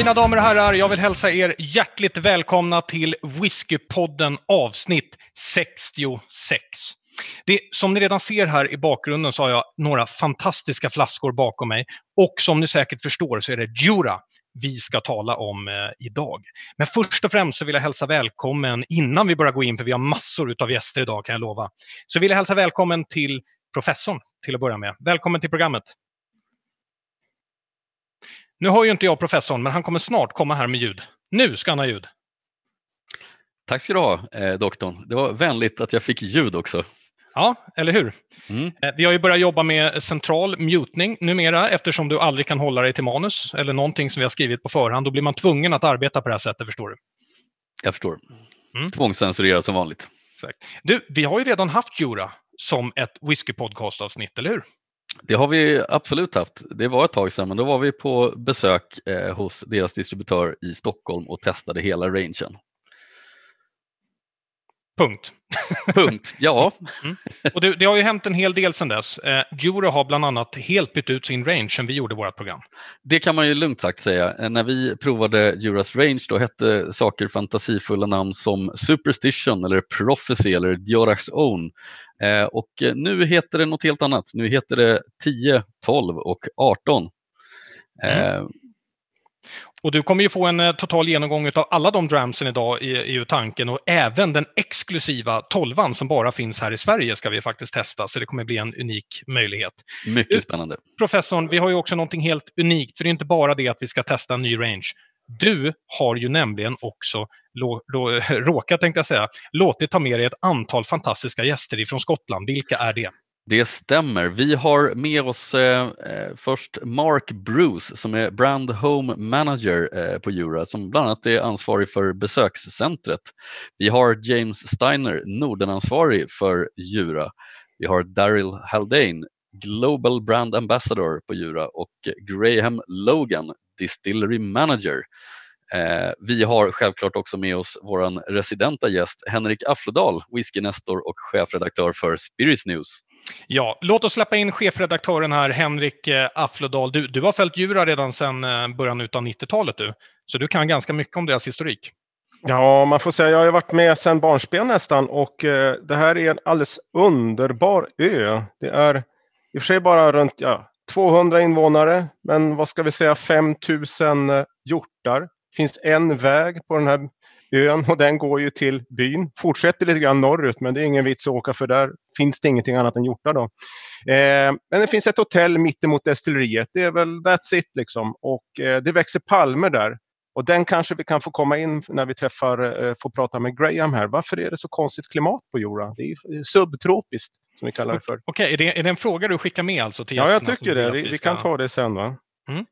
Mina damer och herrar, jag vill hälsa er hjärtligt välkomna till Whiskypodden avsnitt 66. Det, som ni redan ser här i bakgrunden så har jag några fantastiska flaskor bakom mig och som ni säkert förstår så är det Jura vi ska tala om eh, idag. Men först och främst så vill jag hälsa välkommen, innan vi börjar gå in, för vi har massor av gäster idag kan jag lova, så vill jag hälsa välkommen till professorn till att börja med. Välkommen till programmet. Nu har ju inte jag professorn, men han kommer snart komma här med ljud. Nu ska han ha ljud. Tack ska du ha, eh, doktorn. Det var vänligt att jag fick ljud också. Ja, eller hur? Mm. Eh, vi har ju börjat jobba med central mutning numera eftersom du aldrig kan hålla dig till manus eller någonting som vi har skrivit på förhand. Då blir man tvungen att arbeta på det här sättet, förstår du. Jag förstår. Mm. Tvångscensurerat som vanligt. Exakt. Du, vi har ju redan haft Jura som ett whisky-podcast-avsnitt, eller hur? Det har vi absolut haft. Det var ett tag sedan, men då var vi på besök eh, hos deras distributör i Stockholm och testade hela rangen. Punkt. Punkt, ja. Mm. Och det, det, har ju hänt en hel del sedan dess. Eh, Jura har bland annat helt bytt ut sin range sen vi gjorde vårt program. Det kan man ju lugnt sagt säga. Eh, när vi provade Juras range då hette saker fantasifulla namn som Superstition eller Prophecy eller Diorax Own. Eh, och eh, nu heter det något helt annat. Nu heter det 10, 12 och 18. Mm. Och du kommer ju få en eh, total genomgång av alla de dramsen idag i, i tanken och även den exklusiva tolvan som bara finns här i Sverige ska vi faktiskt testa, så det kommer bli en unik möjlighet. Mycket spännande. Professorn, vi har ju också någonting helt unikt, för det är inte bara det att vi ska testa en ny range. Du har ju nämligen också råkat, tänkte jag säga, låtit ta med dig ett antal fantastiska gäster ifrån Skottland. Vilka är det? Det stämmer. Vi har med oss eh, eh, först Mark Bruce som är Brand Home Manager eh, på Jura som bland annat är ansvarig för besökscentret. Vi har James Steiner, Nordenansvarig för Jura. Vi har Daryl Haldane, Global Brand Ambassador på Jura och Graham Logan, Distillery Manager. Eh, vi har självklart också med oss vår residenta gäst Henrik Afflodal, whiskynestor och chefredaktör för Spirits News. Ja, låt oss släppa in chefredaktören här, Henrik eh, Afflodal. Du, du har följt Djura redan sedan eh, början av 90-talet, du. så du kan ganska mycket om deras historik. Ja, man får säga jag har varit med sedan barnsben nästan och eh, det här är en alldeles underbar ö. Det är i och för sig bara runt ja, 200 invånare, men vad ska vi säga 5000 eh, hjortar. Det finns en väg på den här ön och den går ju till byn. Fortsätter lite grann norrut men det är ingen vits att åka för där finns det ingenting annat än hjortar. Då. Eh, men det finns ett hotell mittemot destilleriet. Det är väl that's it liksom. Och eh, det växer palmer där. Och den kanske vi kan få komma in när vi träffar, eh, får prata med Graham här. Varför är det så konstigt klimat på Jura? Det är subtropiskt som vi kallar det för. Okej, okay, är, är det en fråga du skickar med alltså till? Ja, jag tycker det. Vi, vi, kan ta det sen. Va? Mm.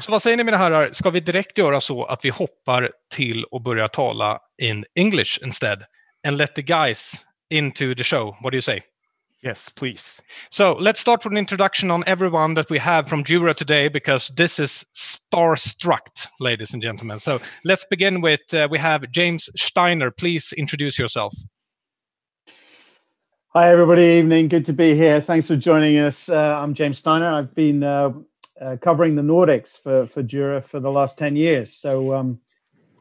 Så vad säger ni mina herrar, ska vi direkt göra så att vi hoppar till och börjar tala in English instead? And let the guys into the show. What do you say? Yes, please. So let's start with an introduction on everyone that we have from Jura today, because this is starstruck, ladies and gentlemen. So let's begin with uh, we have James Steiner. Please introduce yourself. Hi, everybody. Evening. Good to be here. Thanks for joining us. Uh, I'm James Steiner. I've been uh, uh, covering the Nordics for for Jura for the last ten years. So um,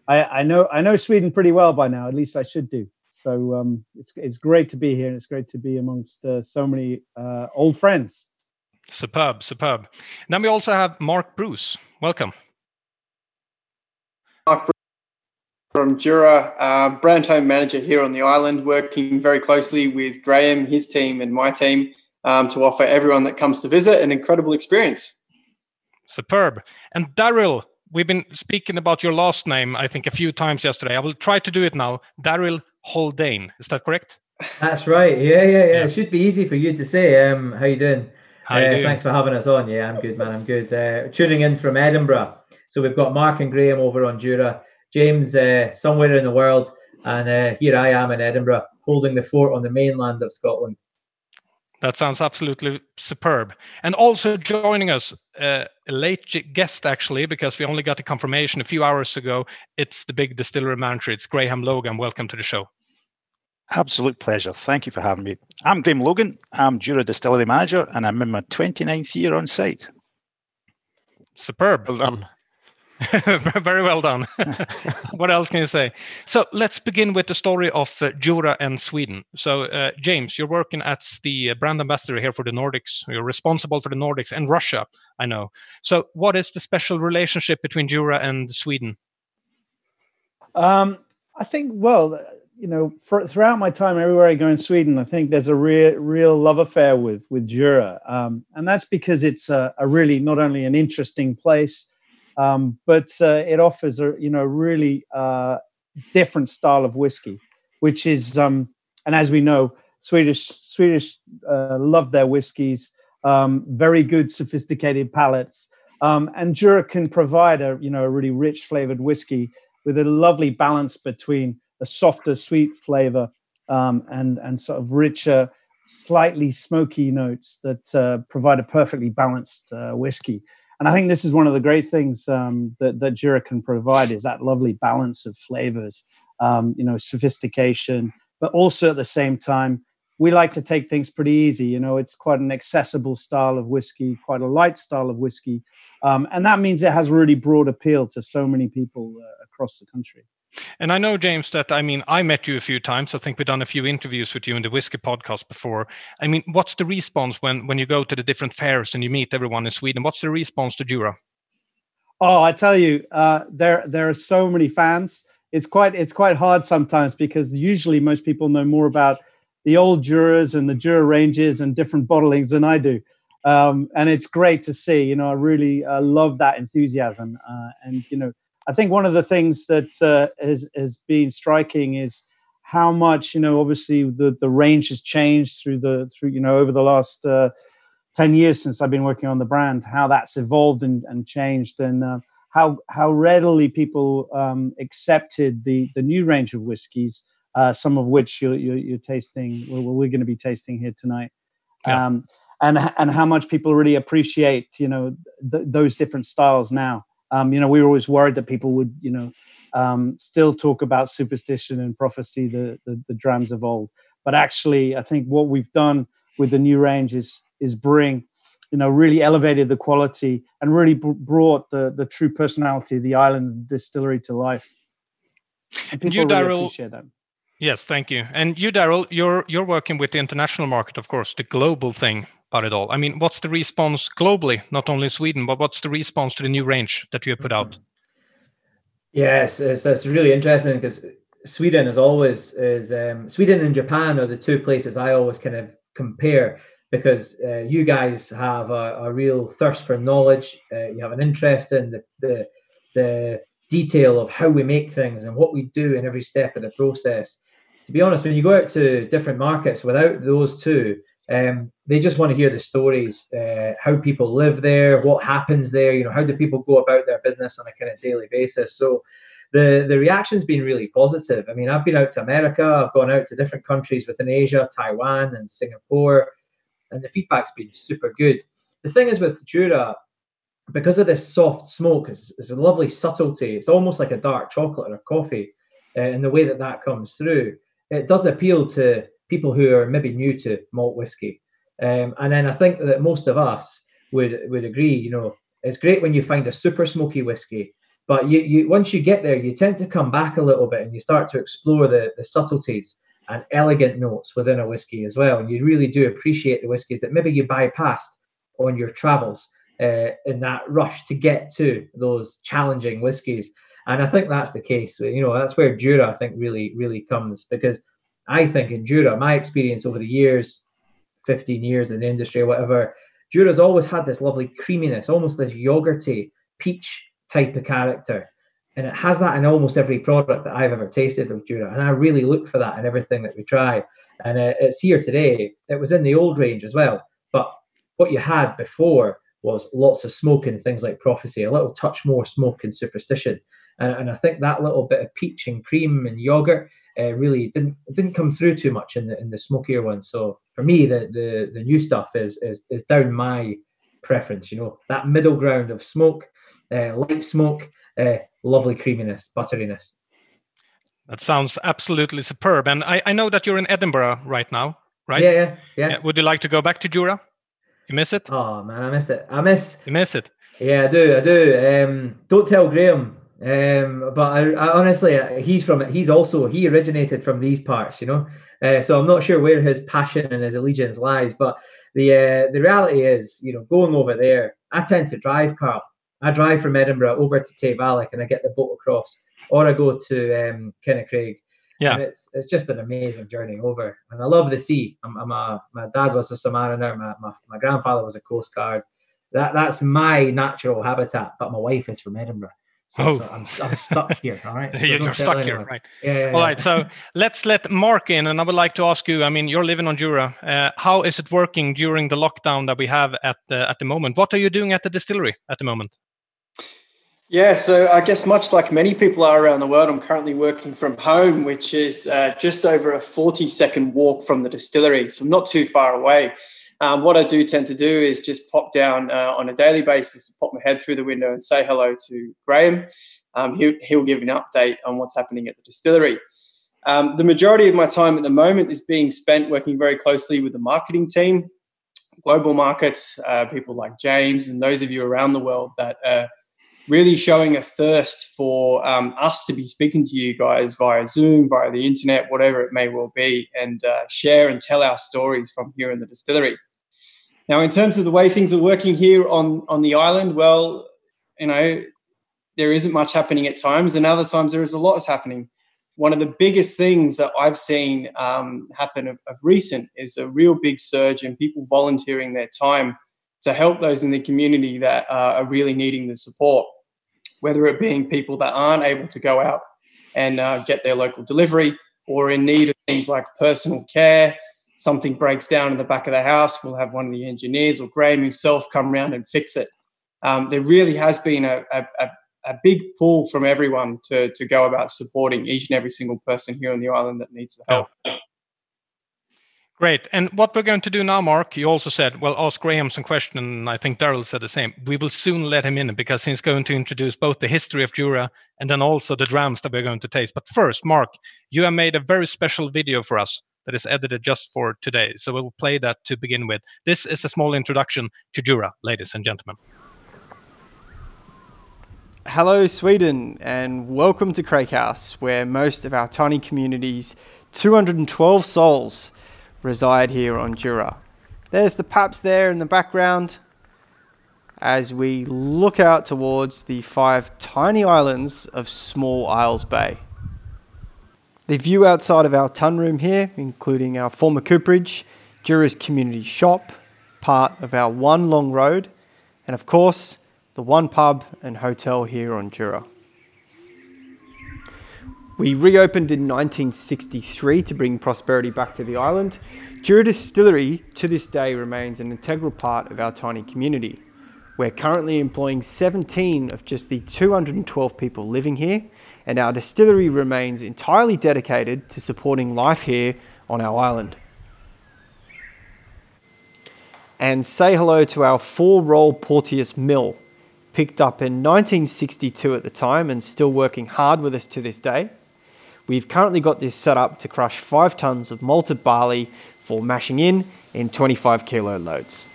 I, I, know I know Sweden pretty well by now. At least I should do. So um, it's it's great to be here, and it's great to be amongst uh, so many uh, old friends. Superb, superb. Then we also have Mark Bruce. Welcome. Mark from Jura, uh, brand home manager here on the island, working very closely with Graham, his team, and my team um, to offer everyone that comes to visit an incredible experience. Superb. And Daryl, we've been speaking about your last name, I think, a few times yesterday. I will try to do it now. Daryl Haldane. Is that correct? That's right. Yeah, yeah, yeah. It should be easy for you to say. Um, how you doing? How you uh, doing? Thanks for having us on. Yeah, I'm good, man. I'm good. Uh, tuning in from Edinburgh. So we've got Mark and Graham over on Jura, James uh, somewhere in the world, and uh, here I am in Edinburgh, holding the fort on the mainland of Scotland. That sounds absolutely superb. And also joining us, uh, a late guest actually, because we only got the confirmation a few hours ago. It's the big distillery manager. It's Graham Logan. Welcome to the show. Absolute pleasure. Thank you for having me. I'm Graham Logan. I'm Jura Distillery Manager, and I'm in my 29th year on site. Superb. Well done. Very well done. what else can you say? So let's begin with the story of uh, Jura and Sweden. So, uh, James, you're working as the brand ambassador here for the Nordics. You're responsible for the Nordics and Russia, I know. So, what is the special relationship between Jura and Sweden? Um, I think, well, you know, for, throughout my time everywhere I go in Sweden, I think there's a real, real love affair with with Jura, um, and that's because it's a, a, really not only an interesting place, um, but uh, it offers a you know really uh, different style of whiskey, which is um, and as we know, Swedish Swedish uh, love their whiskies, um, very good sophisticated palates, um, and Jura can provide a you know a really rich flavored whiskey with a lovely balance between a softer sweet flavor um, and and sort of richer, slightly smoky notes that uh, provide a perfectly balanced uh, whiskey. And I think this is one of the great things um, that that Jura can provide is that lovely balance of flavors, um, you know, sophistication, but also at the same time. We like to take things pretty easy. You know, it's quite an accessible style of whiskey, quite a light style of whiskey. Um, and that means it has really broad appeal to so many people uh, across the country. And I know, James, that I mean, I met you a few times. I think we've done a few interviews with you in the Whiskey podcast before. I mean, what's the response when when you go to the different fairs and you meet everyone in Sweden? What's the response to Jura? Oh, I tell you, uh, there there are so many fans. It's quite it's quite hard sometimes because usually most people know more about the old Juras and the Jura ranges and different bottlings than I do. Um, and it's great to see. You know, I really uh, love that enthusiasm, uh, and you know I think one of the things that uh, has has been striking is how much you know. Obviously, the the range has changed through the through you know over the last uh, ten years since I've been working on the brand. How that's evolved and, and changed, and uh, how how readily people um, accepted the the new range of whiskies. Uh, some of which you're, you're, you're tasting. Well, we're going to be tasting here tonight. Yeah. Um, and and how much people really appreciate you know th- those different styles now um, you know, we were always worried that people would, you know, um, still talk about superstition and prophecy, the, the, the drams of old. But actually, I think what we've done with the new range is is bring, you know, really elevated the quality and really b- brought the the true personality of the island distillery to life. And, and you, really Daryl. Yes, thank you. And you, Daryl, you're you're working with the international market, of course, the global thing about it all. I mean, what's the response globally, not only in Sweden, but what's the response to the new range that you have put out? Yes, it's, it's really interesting because Sweden is always is um, Sweden and Japan are the two places I always kind of compare because uh, you guys have a, a, real thirst for knowledge. Uh, you have an interest in the, the the detail of how we make things and what we do in every step of the process. To be honest, when you go out to different markets without those two, um, they just want to hear the stories, uh, how people live there, what happens there. You know, how do people go about their business on a kind of daily basis? So, the the reaction's been really positive. I mean, I've been out to America, I've gone out to different countries within Asia, Taiwan, and Singapore, and the feedback's been super good. The thing is with Jura, because of this soft smoke, it's, it's a lovely subtlety. It's almost like a dark chocolate or a coffee, uh, in the way that that comes through. It does appeal to people who are maybe new to malt whiskey. Um, and then I think that most of us would would agree. You know, it's great when you find a super smoky whiskey, but you, you once you get there, you tend to come back a little bit and you start to explore the the subtleties and elegant notes within a whiskey as well. And you really do appreciate the whiskies that maybe you bypassed on your travels uh, in that rush to get to those challenging whiskies. And I think that's the case. You know, that's where Jura I think really really comes because I think in Jura, my experience over the years, 15 years in the industry whatever, Jura's always had this lovely creaminess, almost this yogurty peach type of character. And it has that in almost every product that I've ever tasted of Jura. And I really look for that in everything that we try. And uh, it's here today. It was in the old range as well. But what you had before was lots of smoke and things like prophecy, a little touch more smoke and superstition. And, and I think that little bit of peach and cream and yogurt uh, really didn't didn't come through too much in the in the smokier one. So for me, the the the new stuff is is is down my preference. You know that middle ground of smoke, uh, light smoke, uh, lovely creaminess, butteriness. That sounds absolutely superb. And I, I know that you're in Edinburgh right now, right? Yeah, yeah, yeah. Would you like to go back to Jura? You miss it? Oh man, I miss it. I miss. You miss it. Yeah, I do. I do. Um, don't tell Graham. Um, but I, I, honestly, uh, he's from he's also he originated from these parts, you know. Uh, so I'm not sure where his passion and his allegiance lies. But the uh, the reality is, you know, going over there, I tend to drive, Carl. I drive from Edinburgh over to Tayvallich and I get the boat across, or I go to um, Craig. Yeah, and it's it's just an amazing journey over, and I love the sea. I'm, I'm a my dad was a submariner. My, my my grandfather was a coast guard. That that's my natural habitat. But my wife is from Edinburgh. So, oh. So I'm, I'm, stuck here. All right. So you're stuck here, right? Yeah, yeah, all yeah. right. So let's let Mark in, and I would like to ask you. I mean, you're living on Jura. Uh, how is it working during the lockdown that we have at the, at the moment? What are you doing at the distillery at the moment? Yeah, so I guess much like many people are around the world, I'm currently working from home, which is uh, just over a 40 second walk from the distillery. So I'm not too far away. Um, what I do tend to do is just pop down uh, on a daily basis, pop my head through the window and say hello to Graham. Um, he'll, he'll give an update on what's happening at the distillery. Um, the majority of my time at the moment is being spent working very closely with the marketing team, global markets, uh, people like James, and those of you around the world that are really showing a thirst for um, us to be speaking to you guys via Zoom, via the internet, whatever it may well be, and uh, share and tell our stories from here in the distillery. Now, in terms of the way things are working here on, on the island, well, you know, there isn't much happening at times, and other times there is a lot is happening. One of the biggest things that I've seen um, happen of, of recent is a real big surge in people volunteering their time to help those in the community that uh, are really needing the support, whether it being people that aren't able to go out and uh, get their local delivery or in need of things like personal care. Something breaks down in the back of the house, we'll have one of the engineers or Graham himself come around and fix it. Um, there really has been a, a, a, big pull from everyone to, to go about supporting each and every single person here on the island that needs the help. Great. And what we're going to do now, Mark, you also said, well, ask Graham some question, and I think Daryl said the same. We will soon let him in because he's going to introduce both the history of Jura and then also the drums that we're going to taste. But first, Mark, you have made a very special video for us that is edited just for today. So we'll play that to begin with. This is a small introduction to Jura, ladies and gentlemen. Hello, Sweden, and welcome to Craighouse, where most of our tiny communities, 212 souls, reside here on Jura. There's the Paps there in the background as we look out towards the five tiny islands of Small Isles Bay. The view outside of our tun room here, including our former cooperage, Jura's community shop, part of our one long road, and of course, the one pub and hotel here on Jura. We reopened in 1963 to bring prosperity back to the island. Jura Distillery to this day remains an integral part of our tiny community. We're currently employing 17 of just the 212 people living here, and our distillery remains entirely dedicated to supporting life here on our island. And say hello to our four roll Porteous mill, picked up in 1962 at the time and still working hard with us to this day. We've currently got this set up to crush 5 tonnes of malted barley for mashing in in 25 kilo loads.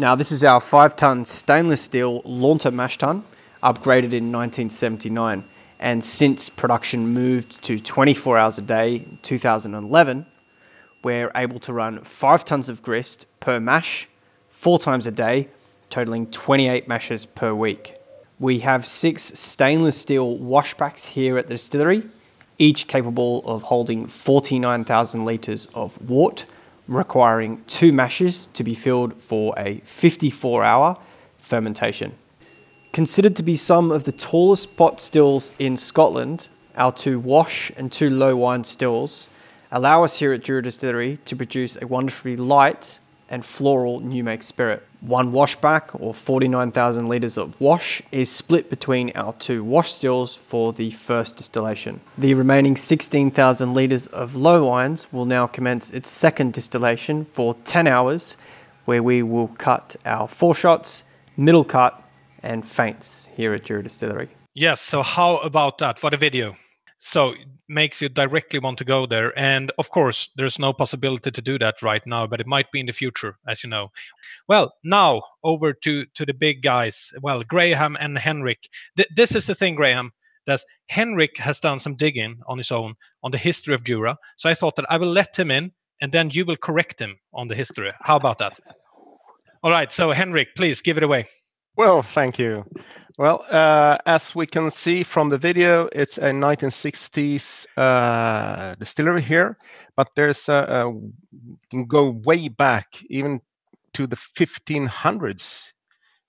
Now this is our 5 tonne stainless steel Lauter mash tun, upgraded in 1979 and since production moved to 24 hours a day in 2011, we're able to run 5 tonnes of grist per mash, 4 times a day, totaling 28 mashes per week. We have six stainless steel washbacks here at the distillery each capable of holding 49,000 litres of wort, requiring two mashes to be filled for a 54 hour fermentation. Considered to be some of the tallest pot stills in Scotland, our two wash and two low wine stills allow us here at Jura Distillery to produce a wonderfully light and floral new make spirit. One washback, or 49,000 litres of wash, is split between our two wash stills for the first distillation. The remaining 16,000 litres of low wines will now commence its second distillation for 10 hours, where we will cut our foreshots, middle cut, and feints here at Jura Distillery. Yes, so how about that? What a video! So makes you directly want to go there. And of course, there's no possibility to do that right now, but it might be in the future, as you know. Well, now over to to the big guys. Well, Graham and Henrik. Th- this is the thing, Graham. That Henrik has done some digging on his own on the history of Jura. So I thought that I will let him in, and then you will correct him on the history. How about that? All right. So Henrik, please give it away. Well, thank you. Well, uh, as we can see from the video, it's a 1960s uh, distillery here, but there's a, a, can go way back, even to the 1500s.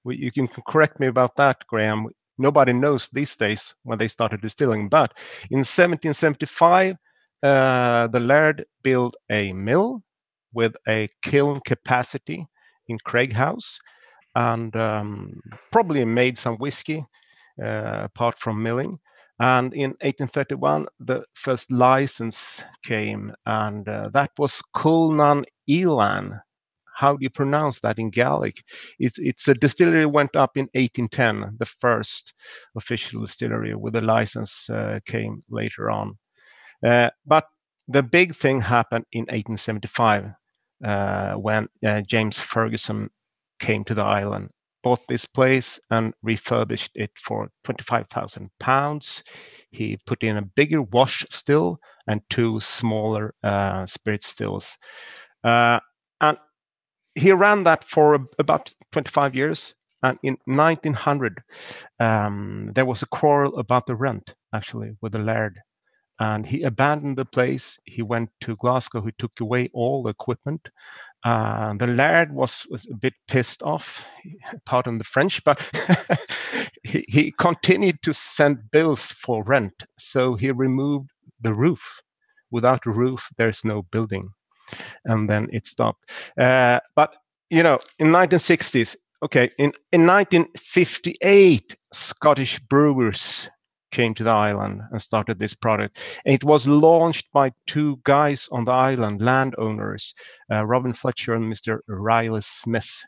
You can correct me about that, Graham. Nobody knows these days when they started distilling, but in 1775, uh, the Laird built a mill with a kiln capacity in Craighouse and um, probably made some whiskey uh, apart from milling. And in 1831, the first license came, and uh, that was Culnan Elan. How do you pronounce that in Gaelic? It's, it's a distillery went up in 1810. The first official distillery with a license uh, came later on. Uh, but the big thing happened in 1875 uh, when uh, James Ferguson came to the island, bought this place and refurbished it for 25,000 pounds. He put in a bigger wash still and two smaller uh, spirit stills. Uh, and he ran that for about 25 years. And in 1900, um, there was a quarrel about the rent, actually, with the laird. And he abandoned the place. He went to Glasgow. He took away all the equipment uh, the laird was, was a bit pissed off, pardon the French, but he, he continued to send bills for rent. So he removed the roof. Without a roof, there's no building. And then it stopped. Uh, but, you know, in 1960s, okay, in, in 1958, Scottish brewers came to the island and started this product. And it was launched by two guys on the island, landowners, uh, Robin Fletcher and Mr. Riley Smith.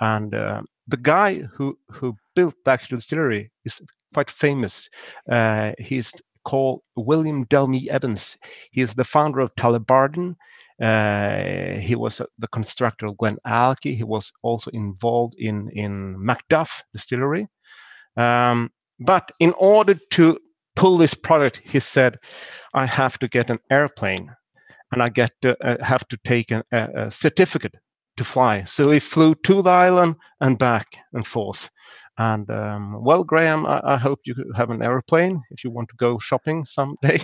And uh, the guy who, who built the actual distillery is quite famous. Uh, he's called William Delmé-Evans. He is the founder of Tullibardine. Uh, he was the constructor of Glen Allachie. He was also involved in in Macduff Distillery. Um, but in order to pull this product, he said, I have to get an airplane and I get to, uh, have to take a, a, certificate to fly. So he flew to the island and back and forth. And um, well, Graham, I, I, hope you have an airplane if you want to go shopping someday.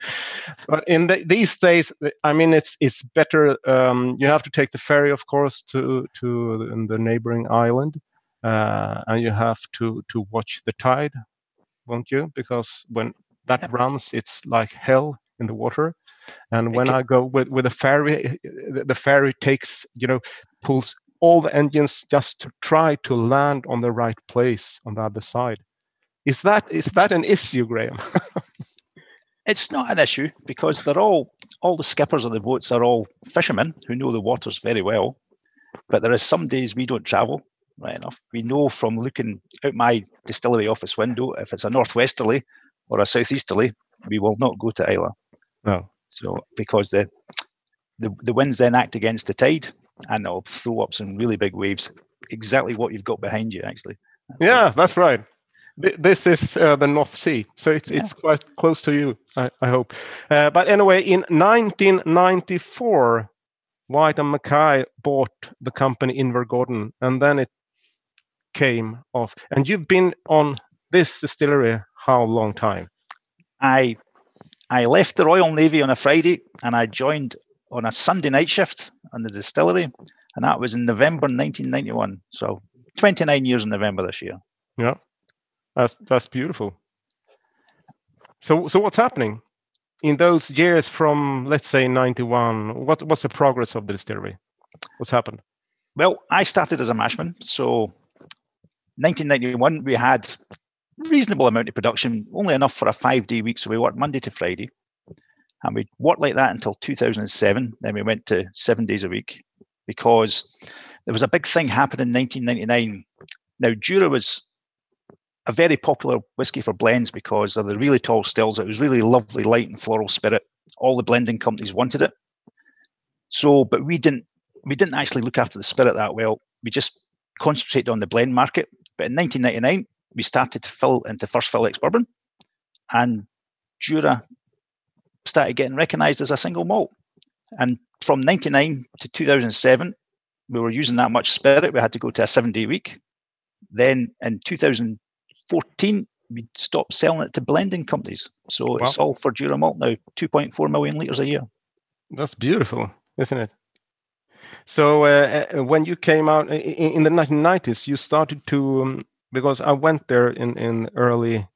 but in the, these days, I mean, it's it's better. Um, you have to take the ferry, of course, to to the neighboring island uh, and you have to to watch the tide, won't you? Because when that yeah. runs, it's like hell in the water. And when I go with with a ferry, the ferry takes you know pulls all the engines just to try to land on the right place on the other side. Is that is that an issue, Graham? it's not an issue because they're all all the skippers of the boats are all fishermen who know the waters very well. But there is some days we don't travel right enough. We know from looking out my distillery office window if it's a northwesterly or a southeasterly, we will not go to Islay. No. So because the the, the winds then act against the tide and it'll throw up some really big waves. Exactly what you've got behind you, actually. That's yeah, right. that's right. This is uh, the North Sea, so it's yeah. it's quite close to you, I, I hope. Uh, but anyway, in 1994, Whyte and Mackay bought the company Invergordon, and then it came off. And you've been on this distillery how long time? I I left the Royal Navy on a Friday and I joined on a Sunday night shift on the distillery, and that was in November 1991. So 29 years in November this year. Yeah, that's that's beautiful. So so what's happening in those years from let's say 91? What what's the progress of the distillery? What's happened? Well, I started as a mashman, so 1991, we had reasonable amount of production, only enough for a five day week. So we worked Monday to Friday. And we worked like that until 2007. Then we went to seven days a week because there was a big thing happening in 1999. Now, Jura was a very popular whiskey for blends because of the really tall stills. It was really lovely, light and floral spirit. All the blending companies wanted it. So, but we didn't we didn't actually look after the spirit that well. We just concentrated on the blend market. But in 1999, we started to fill into first fill ex bourbon, and Jura started getting recognised as a single malt. And from 99 to 2007, we were using that much spirit. We had to go to a seven day week. Then in 2014, we stopped selling it to blending companies. So wow. it's all for Jura malt now, 2.4 million litres a year. That's beautiful, isn't it? So uh, uh when you came out in, in, the 1990s, you started to um, because I went there in in early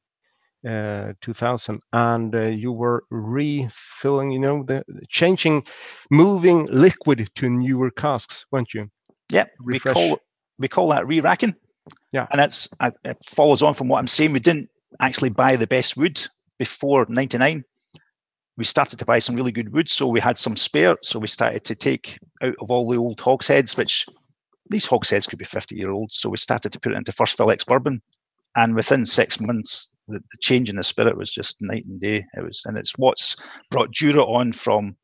uh, 2000 and uh, you were refilling you know the changing moving liquid to newer casks weren't you? Yeah Refresh. we call we call that re-racking. Yeah. And it's it follows on from what i'm saying. We didn't actually buy the best wood before 99 we started to buy some really good wood so we had some spare so we started to take out of all the old hogsheads which these hogsheads could be 50 year old so we started to put it into first fill ex bourbon. And within six months the, the, change in the spirit was just night and day. It was and it's what's brought Jura on from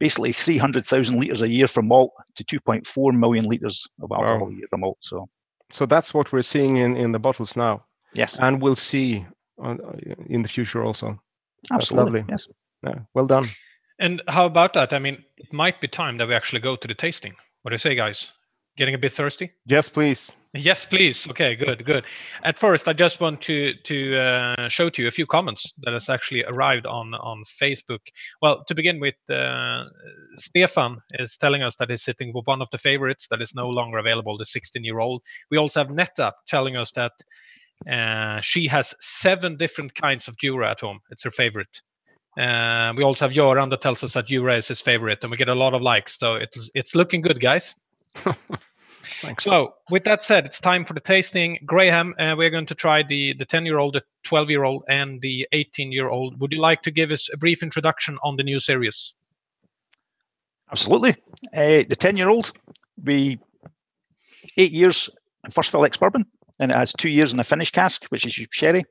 basically 300,000 litres a year for malt to 2.4 million litres of alcohol wow. a year for malt so. So that's what we're seeing in in the bottles now. Yes. And we'll see on, in the future also. Absolutely yes yeah, well done and how about that i mean it might be time that we actually go to the tasting what do you say guys getting a bit thirsty yes please Yes, please. Okay, good, good. At first, I just want to to uh, show to you a few comments that has actually arrived on on Facebook. Well, to begin with, uh, Stefan is telling us that he's sitting with one of the favorites that is no longer available, the 16-year-old. We also have Netta telling us that uh, she has seven different kinds of Jura at home. It's her favorite. Uh, we also have Joran that tells us that Jura is his favorite, and we get a lot of likes. So it's it's looking good, guys. Thanks. So, with that said, it's time for the tasting. Graham, uh, we're going to try the the 10 year old, the 12 year old, and the 18 year old. Would you like to give us a brief introduction on the new series? Absolutely. Uh, the 10 year old, we eight years in first fill ex bourbon, and it has two years in a finish cask, which is sherry.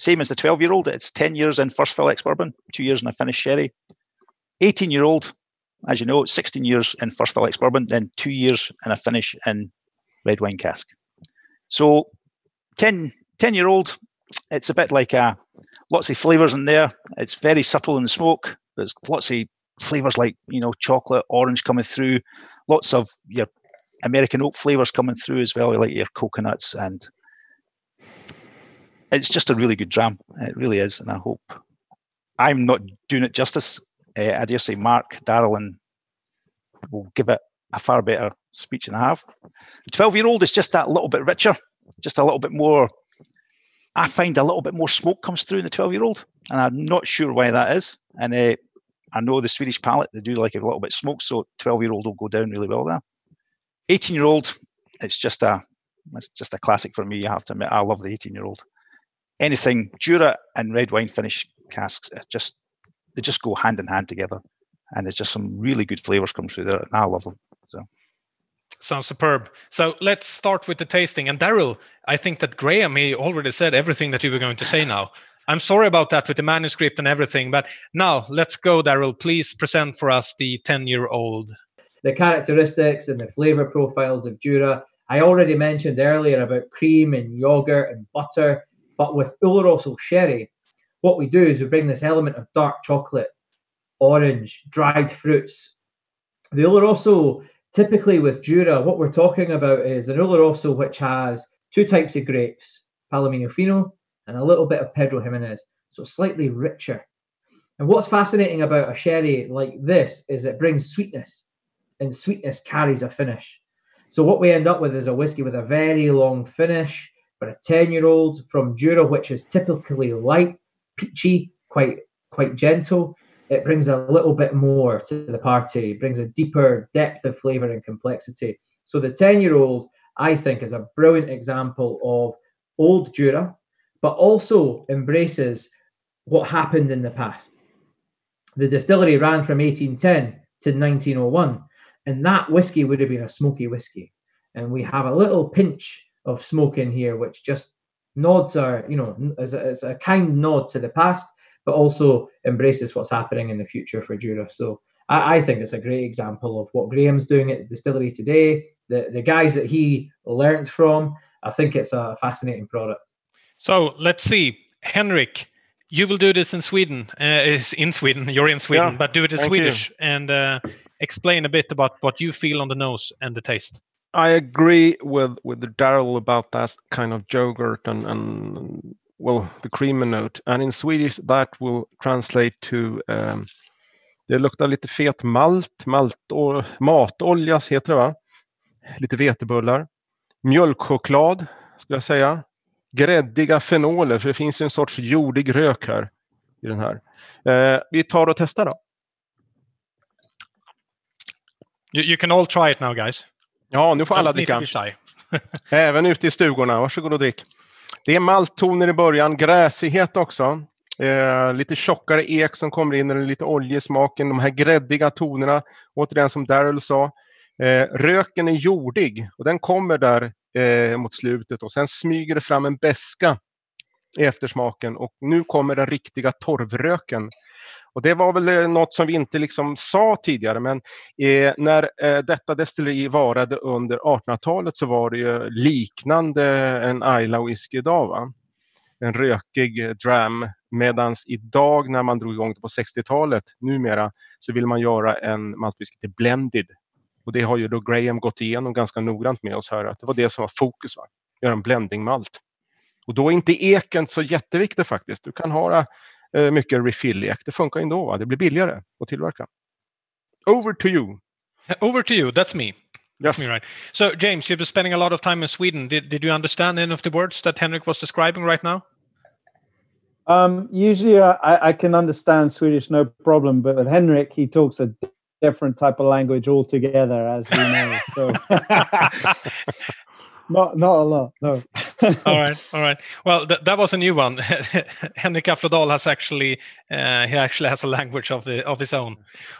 Same as the 12 year old, it's 10 years in first fill ex bourbon, two years in a finish sherry. 18 year old, as you know, 16 years in first fill ex bourbon, then two years in a finish in red wine cask. So 10, 10 year old, it's a bit like a, lots of flavors in there. It's very subtle in the smoke. There's lots of flavors like, you know, chocolate, orange coming through, lots of your American oak flavors coming through as well, like your coconuts. And it's just a really good dram. It really is. And I hope I'm not doing it justice uh, I dare say Mark, Daryl, and will give it a far better speech than I have. The 12 year old is just that little bit richer, just a little bit more. I find a little bit more smoke comes through in the 12 year old, and I'm not sure why that is. And uh, I know the Swedish palate, they do like a little bit smoke, so 12 year old will go down really well there. 18 year old, it's just a it's just a classic for me. I have to admit, I love the 18 year old. Anything Jura and red wine finish casks, just they just go hand in hand together. And there's just some really good flavors come through there, and I love them. So. Sounds superb. So let's start with the tasting. And Daryl, I think that Graham he already said everything that you were going to say now. I'm sorry about that with the manuscript and everything, but now let's go, Daryl. Please present for us the 10 year old. The characteristics and the flavor profiles of Jura. I already mentioned earlier about cream and yogurt and butter, but with Oloroso sherry, what we do is we bring this element of dark chocolate, orange, dried fruits. The Oloroso, typically with Jura, what we're talking about is an Oloroso which has two types of grapes, Palomino Fino and a little bit of Pedro Ximénez, so slightly richer. And what's fascinating about a sherry like this is it brings sweetness, and sweetness carries a finish. So what we end up with is a whiskey with a very long finish for a 10 year old from Jura, which is typically light peachy, quite quite gentle. It brings a little bit more to the party, it brings a deeper depth of flavour and complexity. So the 10 year old, I think, is a brilliant example of old Jura, but also embraces what happened in the past. The distillery ran from 1810 to 1901, and that whiskey would have been a smoky whiskey. And we have a little pinch of smoke in here, which just nods are, you know, as a, as a kind nod to the past, but also embraces what's happening in the future for Jura. So I, I think it's a great example of what Graham's doing at the distillery today. The the guys that he learned from. I think it's a fascinating product. So let's see, Henrik. You will do this in Sweden. Uh, is in Sweden. You're in Sweden, Yeah, but do it in thank Swedish and uh, explain a bit about what you feel on the nose and the taste. I agree with with Daryl about that kind of yogurt and and well the creamy note. And in Swedish that will translate to um, det luktar lite fet malt, malt och matolja heter det va? Lite vetebullar. Mjölkchoklad skulle jag säga. Gräddiga fenoler, för det finns ju en sorts jordig rök här i den här. Eh, vi tar och testar då. You, you can all try it now, guys. Ja, nu får alla dricka. Även ute i stugorna. Varsågod och drick. Det är malttoner i början, gräsighet också. Eh, lite tjockare ek som kommer in, eller lite oljesmaken. De här gräddiga tonerna, återigen som Daryl sa. Eh, röken är jordig och den kommer där eh, mot slutet och sen smyger det fram en beska i eftersmaken och nu kommer den riktiga torvröken. Och det var väl eh, något som vi inte liksom sa tidigare, men eh, när eh, detta destilleri varade under 1800-talet så var det ju liknande en Isla whisky idag. Va? En rökig dram. Medan idag när man drog igång det på 60-talet, numera, så vill man göra en maltwhisky till blended. Och det har ju då Graham gått igenom ganska noggrant med oss här, att det var det som var fokus. Va? Göra en blending malt. Och då är inte eken så jätteviktig faktiskt. Du kan ha eh, mycket refill-ek. Det funkar ändå. Va? Det blir billigare att tillverka. Over to you. Over to you. That's me. Yes. That's me, right? So, James, you've been spending a lot of time in Sweden. Did, did you understand any of the words that Henrik was describing right now? Um, usually, uh, I, I can understand Swedish no problem, but with Henrik, he talks a different type of language altogether, as we know. So, not not a lot. No. all right, all right. Well, th- that was a new one. Henrik Aflodal has actually uh, he actually has a language of the of his own.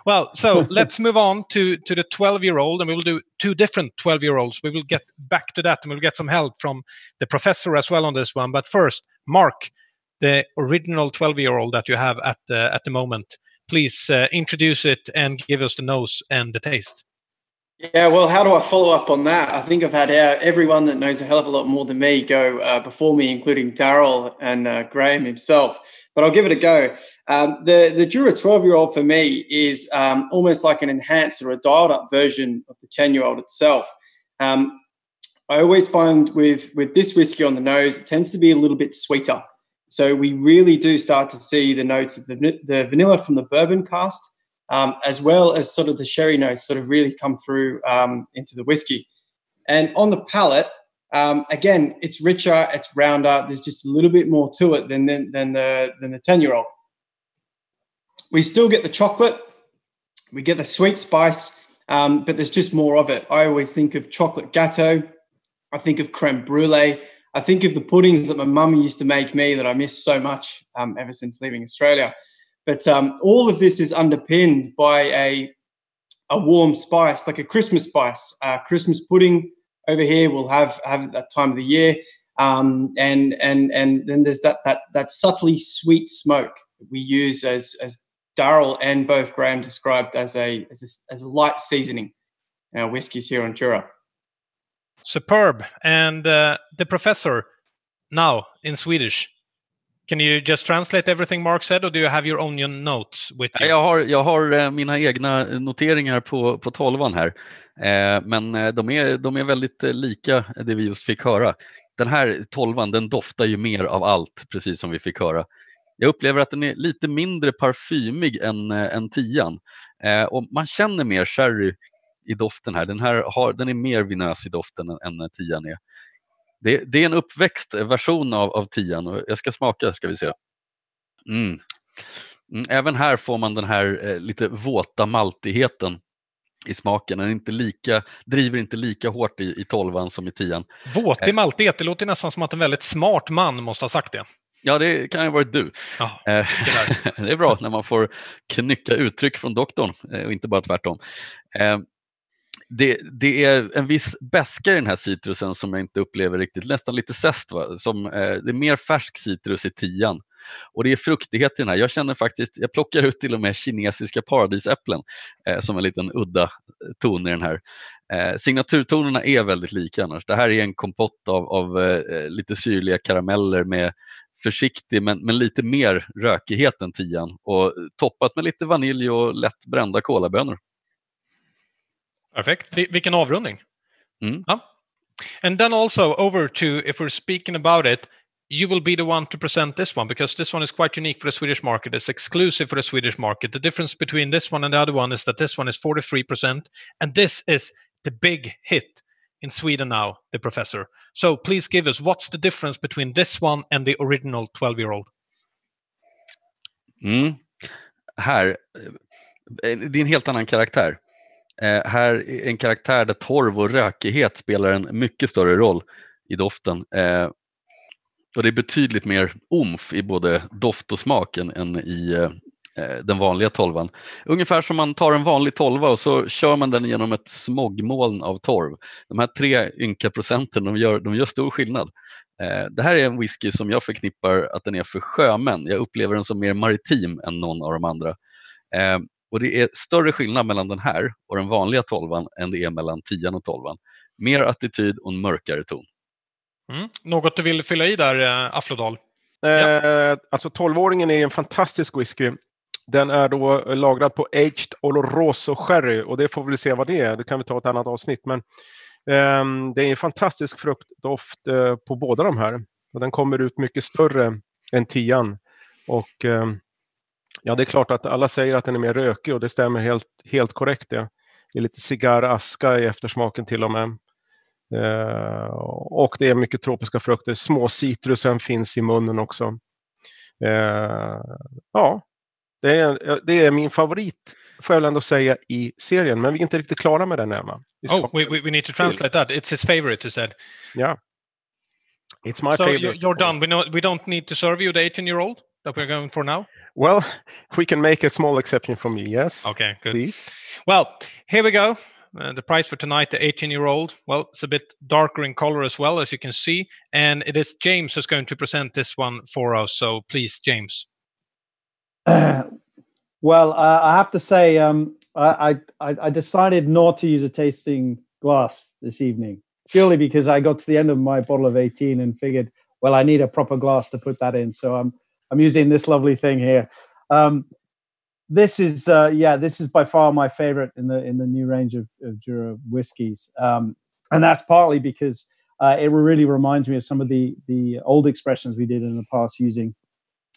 Well, so let's move on to to the twelve year old, and we will do two different twelve year olds. We will get back to that, and we'll get some help from the professor as well on this one. But first, Mark, the original twelve year old that you have at the at the moment, please uh, introduce it and give us the nose and the taste. Yeah, well, how do I follow up on that? I think I've had uh, everyone that knows a hell of a lot more than me go uh, before me, including Daryl and uh, Graham himself. But I'll give it a go. Um, the the Jura 12 year old for me is um, almost like an enhanced or a dialed up version of the 10 year old itself. Um, I always find with with this whiskey on the nose, it tends to be a little bit sweeter. So we really do start to see the notes of the, the vanilla from the bourbon cast um, as well as sort of the sherry notes sort of really come through um, into the whiskey. And on the palate, um, again, it's richer, it's rounder. There's just a little bit more to it than than, than the than the ten year old. We still get the chocolate, we get the sweet spice, um, but there's just more of it. I always think of chocolate gatto. I think of creme brulee. I think of the puddings that my mum used to make me that I miss so much um, ever since leaving Australia. But um, all of this is underpinned by a a warm spice, like a Christmas spice. Uh, Christmas pudding over here we'll have have at that time of the year, um, and and and then there's that that that subtly sweet smoke we use as as Daryl and both Graham described as a as a, as a light seasoning. Our whiskies here on Jura. Superb. And uh, the professor, now in Swedish. Can you just translate everything Mark said, or do you have your own notes with you? Jag har, jag har eh, mina egna noteringar på, på tolvan här, eh, men eh, de är, de är väldigt lika det vi just fick höra. Den här tolvan den doftar ju mer av allt, precis som vi fick höra. Jag upplever att den är lite mindre parfymig än, eh, än tian. Eh, och man känner mer sherry i doften här. Den här har, den är mer vinös i doften än, än tian är. Det, det, är en uppväxt version av, av tian och jag ska smaka ska vi se. Mm. Mm, även här får man den här eh, lite våta maltigheten i smaken. Den är inte lika, driver inte lika hårt i, i tolvan som i tian. Våtig maltighet, det låter nästan som att en väldigt smart man måste ha sagt det. Ja, det kan ju ha varit du. Ja, Eh, det är bra när man får knycka uttryck från doktorn eh, och inte bara tvärtom. Det, det, är en viss beska i den här citrusen som jag inte upplever riktigt, nästan lite zest. Va? Som, eh, det är mer färsk citrus i tian. Och det är fruktighet i den här. Jag känner faktiskt, jag plockar ut till och med kinesiska paradisäpplen eh, som en liten udda eh, ton i den här. Eh, signaturtonerna är väldigt lika annars. Det här är en kompott av, av eh, lite syrliga karameller med försiktig men, men lite mer rökighet än tian och toppat med lite vanilj och lätt brända kolabönor. Perfekt. Vilken avrundning. Mm. Ja. And then also over to, if we're speaking about it, you will be the one to present this one because this one is quite unique for the Swedish market. It's exclusive for the Swedish market. The difference between this one and the other one is that this one is 43%, and this is the big hit in Sweden now, the professor. So please give us what's the difference between this one and the original 12 year old? Mm. Här, eh, det är en helt annan karaktär. Eh, här är en karaktär där torv och rökighet spelar en mycket större roll i doften. Eh, och det är betydligt mer omf i både doft och smak än, än i eh, eh, den vanliga tolvan. Ungefär som man tar en vanlig tolva och så kör man den genom ett smogmoln av torv. De här tre ynka procenten de gör, de gör stor skillnad. Eh, det här är en whisky som jag förknippar att den är för sjömän. Jag upplever den som mer maritim än någon av de andra. Eh, och Det är större skillnad mellan den här och den vanliga tolvan än det är mellan tian och tolvan. Mer attityd och en mörkare ton. Mm. Något du vill fylla i där, eh, Aflodal? Eh, ja. Alltså 12-åringen är en fantastisk whisky. Den är då lagrad på Aged Oloroso Sherry och det får vi se vad det är. Det kan vi ta ett annat avsnitt. Men eh, det är en fantastisk fruktdoft eh, på båda de här. Och den kommer ut mycket större än tian. Och eh, ja, det är klart att alla säger att den är mer rökig och det stämmer helt, helt korrekt. Det. det är lite cigarraska i eftersmaken till och med. Eh, och det är mycket tropiska frukter. Små citrusen finns i munnen också. Eh, ja, det är, det är min favorit, får jag väl ändå säga, i serien. Men vi är inte riktigt klara med den, Emma. Oh, we, we need to translate that. It's his favorite, you said. Yeah. It's my so favorite. You're done. We, know, we don't need to serve you the 18-year-old that we're going for now? Well, we can make a small exception for me, yes. Okay, good. Please. Well, here we go. Uh, the price for tonight, the 18 year old, well, it's a bit darker in color as well, as you can see. And it is James who's going to present this one for us. So please, James. Uh, well, uh, I have to say, um, I, I, I decided not to use a tasting glass this evening, purely because I got to the end of my bottle of 18 and figured, well, I need a proper glass to put that in. So I'm, I'm using this lovely thing here. Um, this is uh, yeah, this is by far my favorite in the in the new range of, of Jura whiskies, um, and that's partly because uh, it really reminds me of some of the the old expressions we did in the past using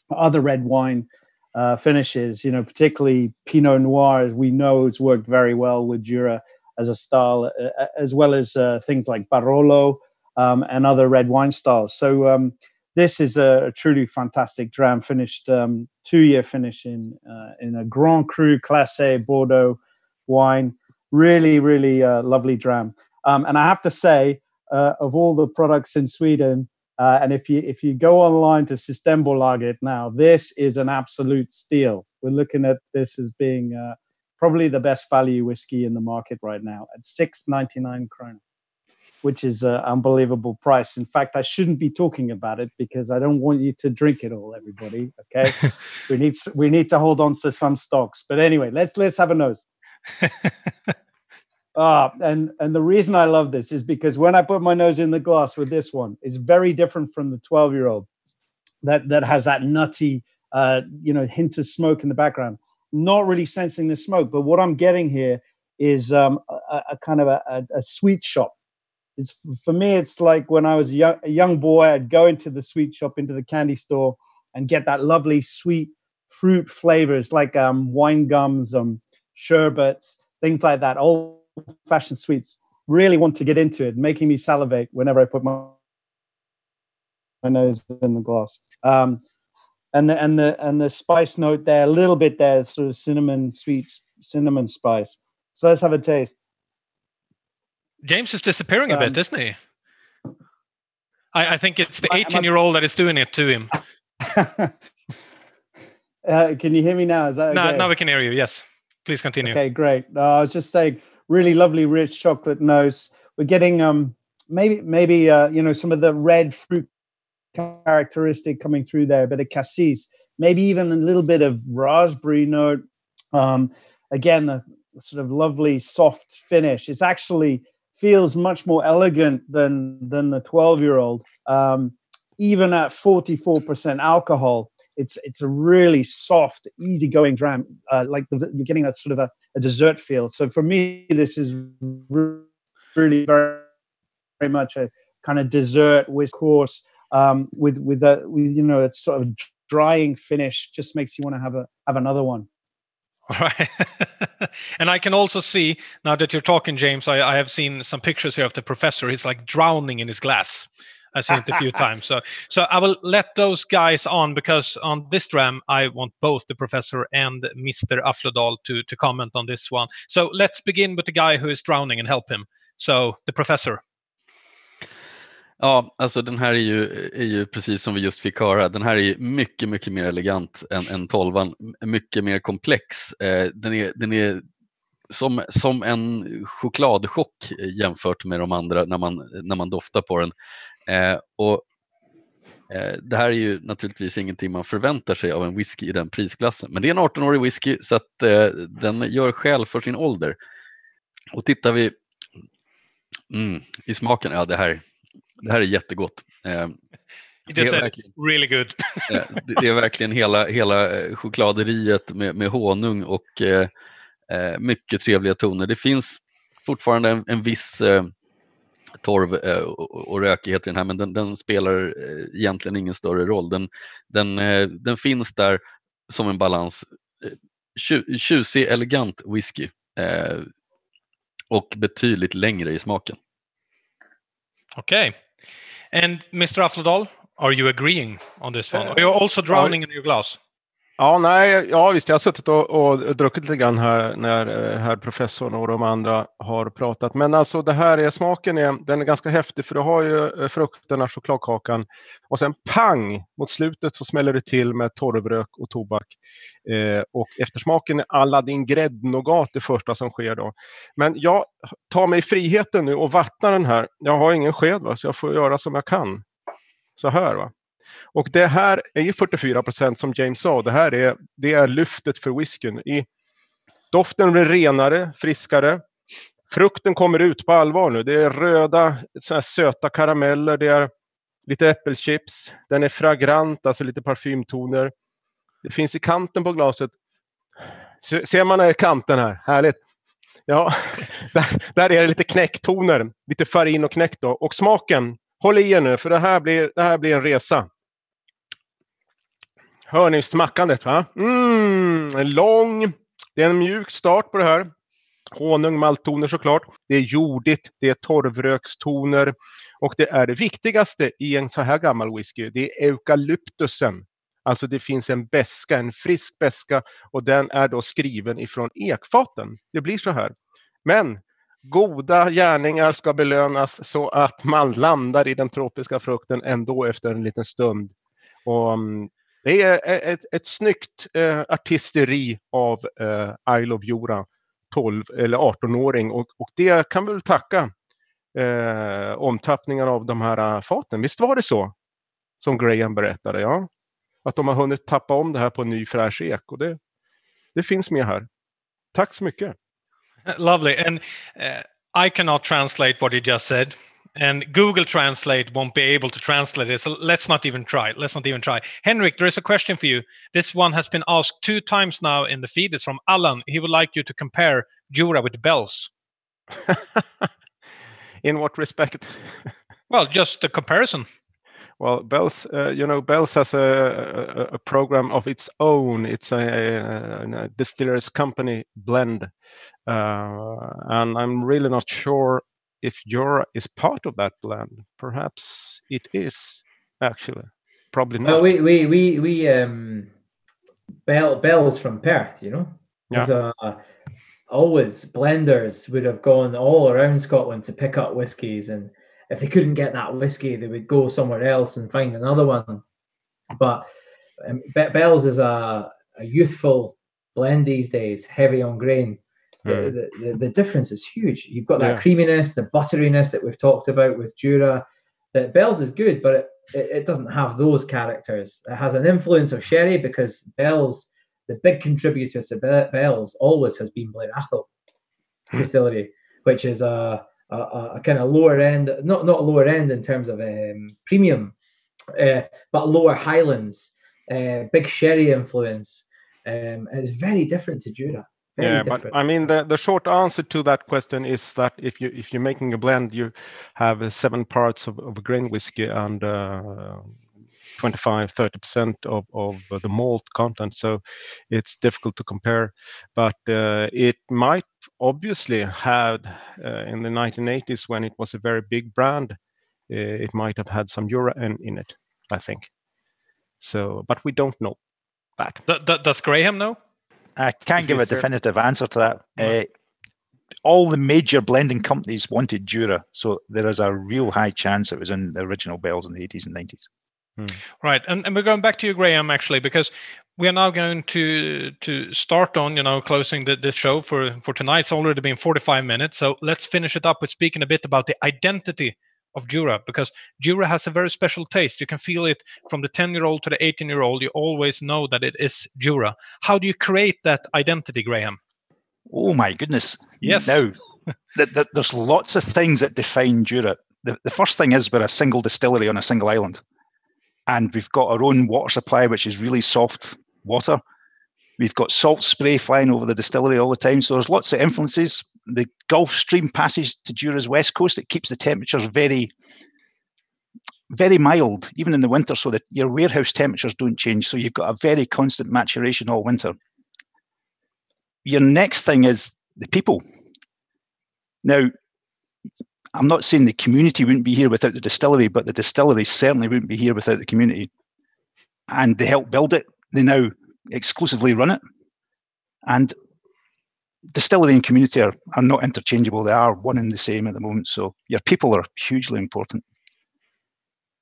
other red wine uh, finishes. You know, particularly Pinot Noir, as we know, it's worked very well with Jura as a style, uh, as well as uh, things like Barolo um, and other red wine styles. So um, this is a, a truly fantastic dram, finished um, two year finish in uh, in a Grand Cru Classe Bordeaux wine. Really, really uh, lovely dram. Um, and I have to say, uh, of all the products in Sweden, uh, and if you if you go online to Systembolaget now, this is an absolute steal. We're looking at this as being uh, probably the best value whiskey in the market right now at six ninety nine krona which is an unbelievable price. In fact, I shouldn't be talking about it because I don't want you to drink it all, everybody. Okay, we need we need to hold on to some stocks. But anyway, let's let's have a nose. Ah, and and the reason I love this is because when I put my nose in the glass with this one, it's very different from the twelve year old that that has that nutty, uh, you know, hint of smoke in the background. Not really sensing the smoke, but what I'm getting here is um, a, a kind of a, a, sweet shop. It's for me it's like when i was a young, a young boy i'd go into the sweet shop into the candy store and get that lovely sweet fruit flavors like um, wine gums um, sherbets things like that old fashioned sweets. Really want to get into it making me salivate whenever i put my, my nose in the glass. Um, and the and the and the spice note there a little bit there sort of cinnamon sweets cinnamon spice so let's have a taste James is disappearing um, a bit, um, isn't he? I, I think it's the 18 year old that is doing it to him. uh, can you hear me now? Is that okay? now, we can hear you. Yes, please continue. Okay, great. No, I was just saying really lovely, rich chocolate notes. We're getting um, maybe maybe uh, you know some of the red fruit characteristic coming through there, a bit of cassis, maybe even a little bit of raspberry note. Um, again, a sort of lovely soft finish. It's actually feels much more elegant than than the 12 year old. Um, even at 44% alcohol, it's it's a really soft, easygoing dram. Uh, like the, you're getting a sort of a, a, dessert feel. So for me, this is really very very much a kind of dessert with course um, with with that you know it's sort of drying finish. Just makes you want to have a have another one. All right. and I can also see now that you're talking, James. I, I have seen some pictures here of the professor. He's like drowning in his glass. I've seen it a few times. So, so I will let those guys on because on this dram, I want both the professor and Mr. Aflodal to to comment on this one. So let's begin with the guy who is drowning and help him. So the professor. Ja, alltså den här är ju, är ju precis som vi just fick höra, den här är mycket, mycket mer elegant än, än 12 mycket mer komplex. Eh, den, är, den är som, som en chokladchock jämfört med de andra när man, när man doftar på den. Eh, och eh, Det här är ju naturligtvis ingenting man förväntar sig av en whisky i den prisklassen, men det är en 18-årig whisky så att eh, den gör skäl för sin ålder. Och tittar vi mm, i smaken, ja det här, det här är jättegott. Eh, det är verkligen, really good. Eh, det är verkligen hela, hela eh, chokladeriet med, med honung och eh, mycket trevliga toner. Det finns fortfarande en, en viss torv eh, och rökighet i den här men den, den, spelar eh, egentligen ingen större roll. Den, den, eh, den finns där som en balans. Tjusig, elegant whisky och betydligt längre i smaken. Okay. And Mr. Aflodal, are you agreeing on this one? Uh, are you also drowning in your glass? Ja, nej, ja visst, jag har suttit och, och druckit lite grann här när eh, herr professorn och de andra har pratat. Men alltså det här är smaken, är, den är ganska häftig för du har ju eh, frukterna, chokladkakan och sen pang mot slutet så smäller det till med torvrök och tobak. Eh, och eftersmaken är Aladdin gräddnougat det första som sker då. Men jag tar mig friheten nu och vattnar den här. Jag har ingen sked va, så jag får göra som jag kan. Så här va. Och det här är ju 44 procent som James sa. Det här är, det är lyftet för whiskyn. I, doften blir renare, friskare. Frukten kommer ut på allvar nu. Det är röda så söta karameller. Det är lite äppelchips. Den är fragrant, alltså lite parfymtoner. Det finns i kanten på glaset. Ser man kanten här? Härligt. Ja, där, där är det lite knäcktoner. Lite farin och knäck då. Och smaken, håll i er nu för det här blir, det här blir en resa. Hör ni smackandet? Va? Mm, en lång, det är en mjuk start på det här. Honung, malttoner såklart. Det är jordigt, det är torvrökstoner och det är det viktigaste i en så här gammal whisky. Det är eukalyptusen. Alltså det finns en beska, en frisk beska och den är då skriven ifrån ekfaten. Det blir så här. Men goda gärningar ska belönas så att man landar i den tropiska frukten ändå efter en liten stund. Och mm, det är eh, ett, ett snyggt eh, artisteri av eh, Isle of Jura, 12 eller 18-åring och, och det kan vi väl tacka eh, omtappningen av de här eh, faten. Visst var det så? Som Graham berättade, ja. Att de har hunnit tappa om det här på en ny fräsch ek och det, det finns med här. Tack så mycket. Lovely. And uh, I cannot translate what he just said. And Google Translate won't be able to translate it. So let's not even try. Let's not even try. Henrik, there is a question for you. This one has been asked two times now in the feed. It's from Alan. He would like you to compare Jura with Bells. in what respect? well, just a comparison. Well, Bells, uh, you know, Bells has a, a, a, program of its own. It's a, a, distillers company blend, uh, and I'm really not sure if Jura is part of that blend, perhaps it is actually. Probably not. Well, we we we we um, Bell Bell's from Perth, you know. Yeah. Uh, always blenders would have gone all around Scotland to pick up whiskies, and if they couldn't get that whiskey, they would go somewhere else and find another one. But um, Bell's is a, a youthful blend these days, heavy on grain, Mm. The, the, the, difference is huge. You've got that yeah. creaminess, the butteriness that we've talked about with Jura. That Bell's is good, but it, it, it, doesn't have those characters. It has an influence of sherry because Bell's, the big contributor to Bell's always has been Blair Athol mm. Distillery, which is a, a, a, kind of lower end, not not lower end in terms of um, premium, uh, but lower Highlands, uh, big sherry influence. Um, and it's very different to Jura. Very yeah, different. but I mean the, the short answer to that question is that if you if you're making a blend, you have uh, seven parts of, of grain whiskey and uh, 25 30 percent of, of the malt content. So it's difficult to compare but uh, it might obviously had uh, in the 1980s when it was a very big brand uh, it might have had some Jura in, in it i think. So but we don't know that. Does graham know I can't give a definitive answer to that. Uh, all the major blending companies wanted Jura, so there is a real high chance it was in the original Bells in the 80s and 90s. Hmm. Right, and, and we're going back to you, Graham, actually, because we are now going to to start on, you know, closing the, this show for for tonight. It's already been 45 minutes, so let's finish it up with speaking a bit about the identity of Jura because Jura has a very special taste. You can feel it from the 10 year old to the 18 year old. You always know that it is Jura. How do you create that identity, Graham? Oh, my goodness. Yes. Now, there's lots of things that define Jura. The, the first thing is we're a single distillery on a single island. And we've got our own water supply, which is really soft water. We've got salt spray flying over the distillery all the time. So there's lots of influences. The Gulf Stream passes to Jura's west coast. It keeps the temperatures very, very mild, even in the winter, so that your warehouse temperatures don't change. So you've got a very constant maturation all winter. Your next thing is the people. Now, I'm not saying the community wouldn't be here without the distillery, but the distillery certainly wouldn't be here without the community. And they helped build it. They now exclusively run it. And distillery and community are, are not interchangeable. They are one and the same at the moment. So your people are hugely important.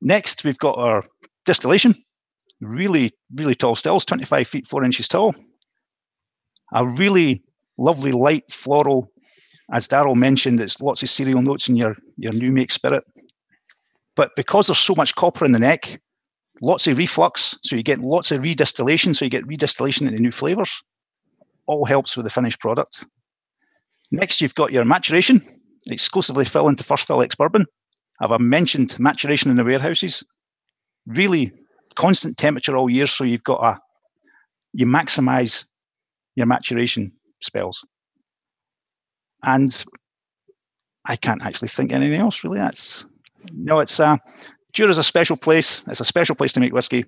Next, we've got our distillation. Really, really tall stills, 25 feet, 4 inches tall. A really lovely light floral. As Daryl mentioned, it's lots of cereal notes in your, your new make spirit. But because there's so much copper in the neck, lots of reflux, so you get lots of redistillation, so you get redistillation into new flavors. All helps with the finished product. Next, you've got your maturation, exclusively fill into first fill ex bourbon. I've mentioned maturation in the warehouses. Really constant temperature all year, so you've got a you maximize your maturation spells. And I can't actually think anything else really. That's no, it's uh Jura is a special place. It's a special place to make whiskey,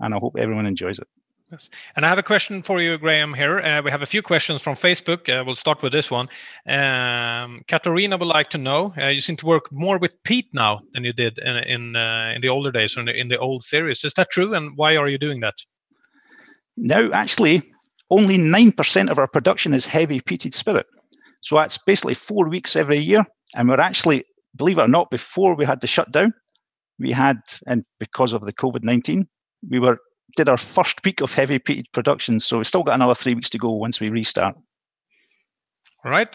and I hope everyone enjoys it. Yes. And I have a question for you, Graham. Here uh, we have a few questions from Facebook. Uh, we'll start with this one. Um, Katarina would like to know: uh, You seem to work more with peat now than you did in in, uh, in the older days, or in the, in the old series. Is that true? And why are you doing that? No, actually, only nine percent of our production is heavy peated spirit. So that's basically four weeks every year, and we're actually, believe it or not, before we had to shut down, we had, and because of the COVID 19, we were did our first week of heavy peated production. So we've still got another three weeks to go once we restart. All right.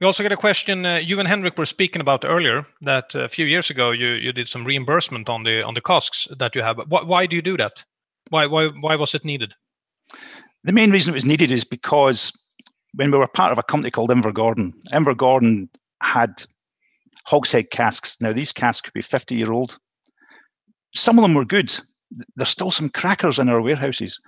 We also get a question uh, you and Henrik were speaking about earlier that a few years ago you, you did some reimbursement on the on the costs that you have. Why, why do you do that? Why, why why was it needed? The main reason it was needed is because when we were part of a company called Invergordon, Invergordon had hogshead casks. Now these casks could be 50 year old, some of them were good. There's still some crackers in our warehouses,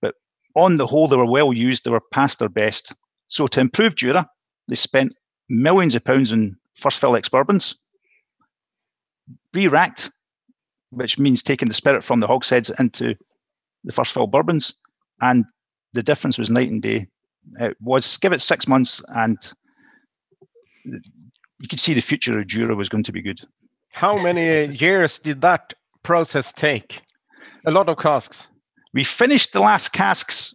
but on the whole, they were well used. They were past their best. So to improve Jura, they spent millions of pounds on first fill ex bourbons, re-racked, which means taking the spirit from the hogsheads into the first fill bourbons, and the difference was night and day. It was give it six months, and you could see the future of Jura was going to be good. How many years did that process take? A lot of casks. We finished the last casks.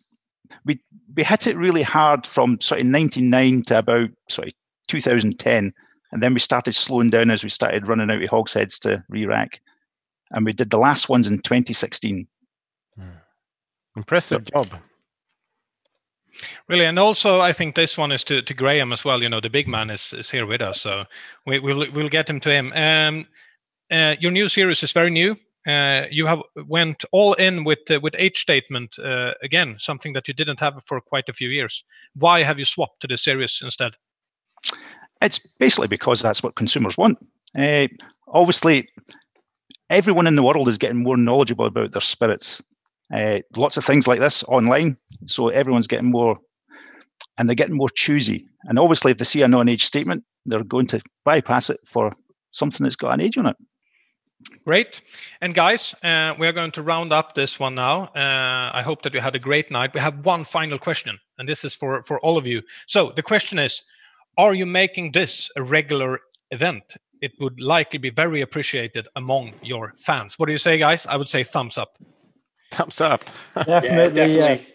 We we hit it really hard from sort of 99 to about sort of 2010. And then we started slowing down as we started running out of hogsheads to re-rack. And we did the last ones in 2016. Hmm. Impressive so, job. Really, and also I think this one is to, to Graham as well. You know, the big man is, is here with us, so we, will we'll get him to him. Um, uh, your new series is very new. Uh, you have went all in with uh, with age statement uh, again, something that you didn't have for quite a few years. Why have you swapped to the series instead? It's basically because that's what consumers want. Uh, obviously, everyone in the world is getting more knowledgeable about their spirits. Uh, lots of things like this online, so everyone's getting more, and they're getting more choosy. And obviously, if they see a non-age statement, they're going to bypass it for something that's got an age on it. Great. And guys, uh, we are going to round up this one now. Uh, I hope that you had a great night. We have one final question, and this is for, for all of you. So the question is Are you making this a regular event? It would likely be very appreciated among your fans. What do you say, guys? I would say thumbs up. Thumbs up. Definitely, yeah, definitely. yes.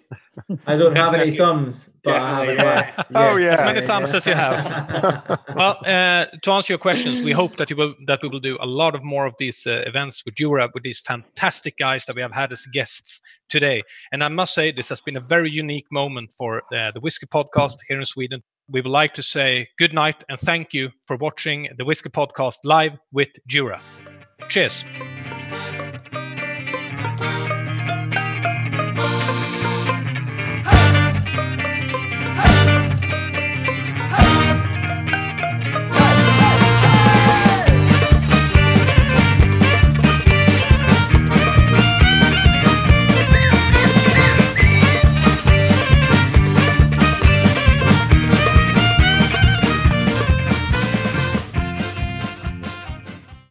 I don't have any thumbs, but definitely, yeah. Oh yeah, as many thumbs as you have. well, uh, to answer your questions, we hope that you will that we will do a lot of more of these uh, events with Europe with these fantastic guys that we have had as guests today. And I must say, this has been a very unique moment for uh, the Whiskey Podcast here in Sweden. We would like to say good night and thank you for watching the Whiskey Podcast live with Jura. Cheers.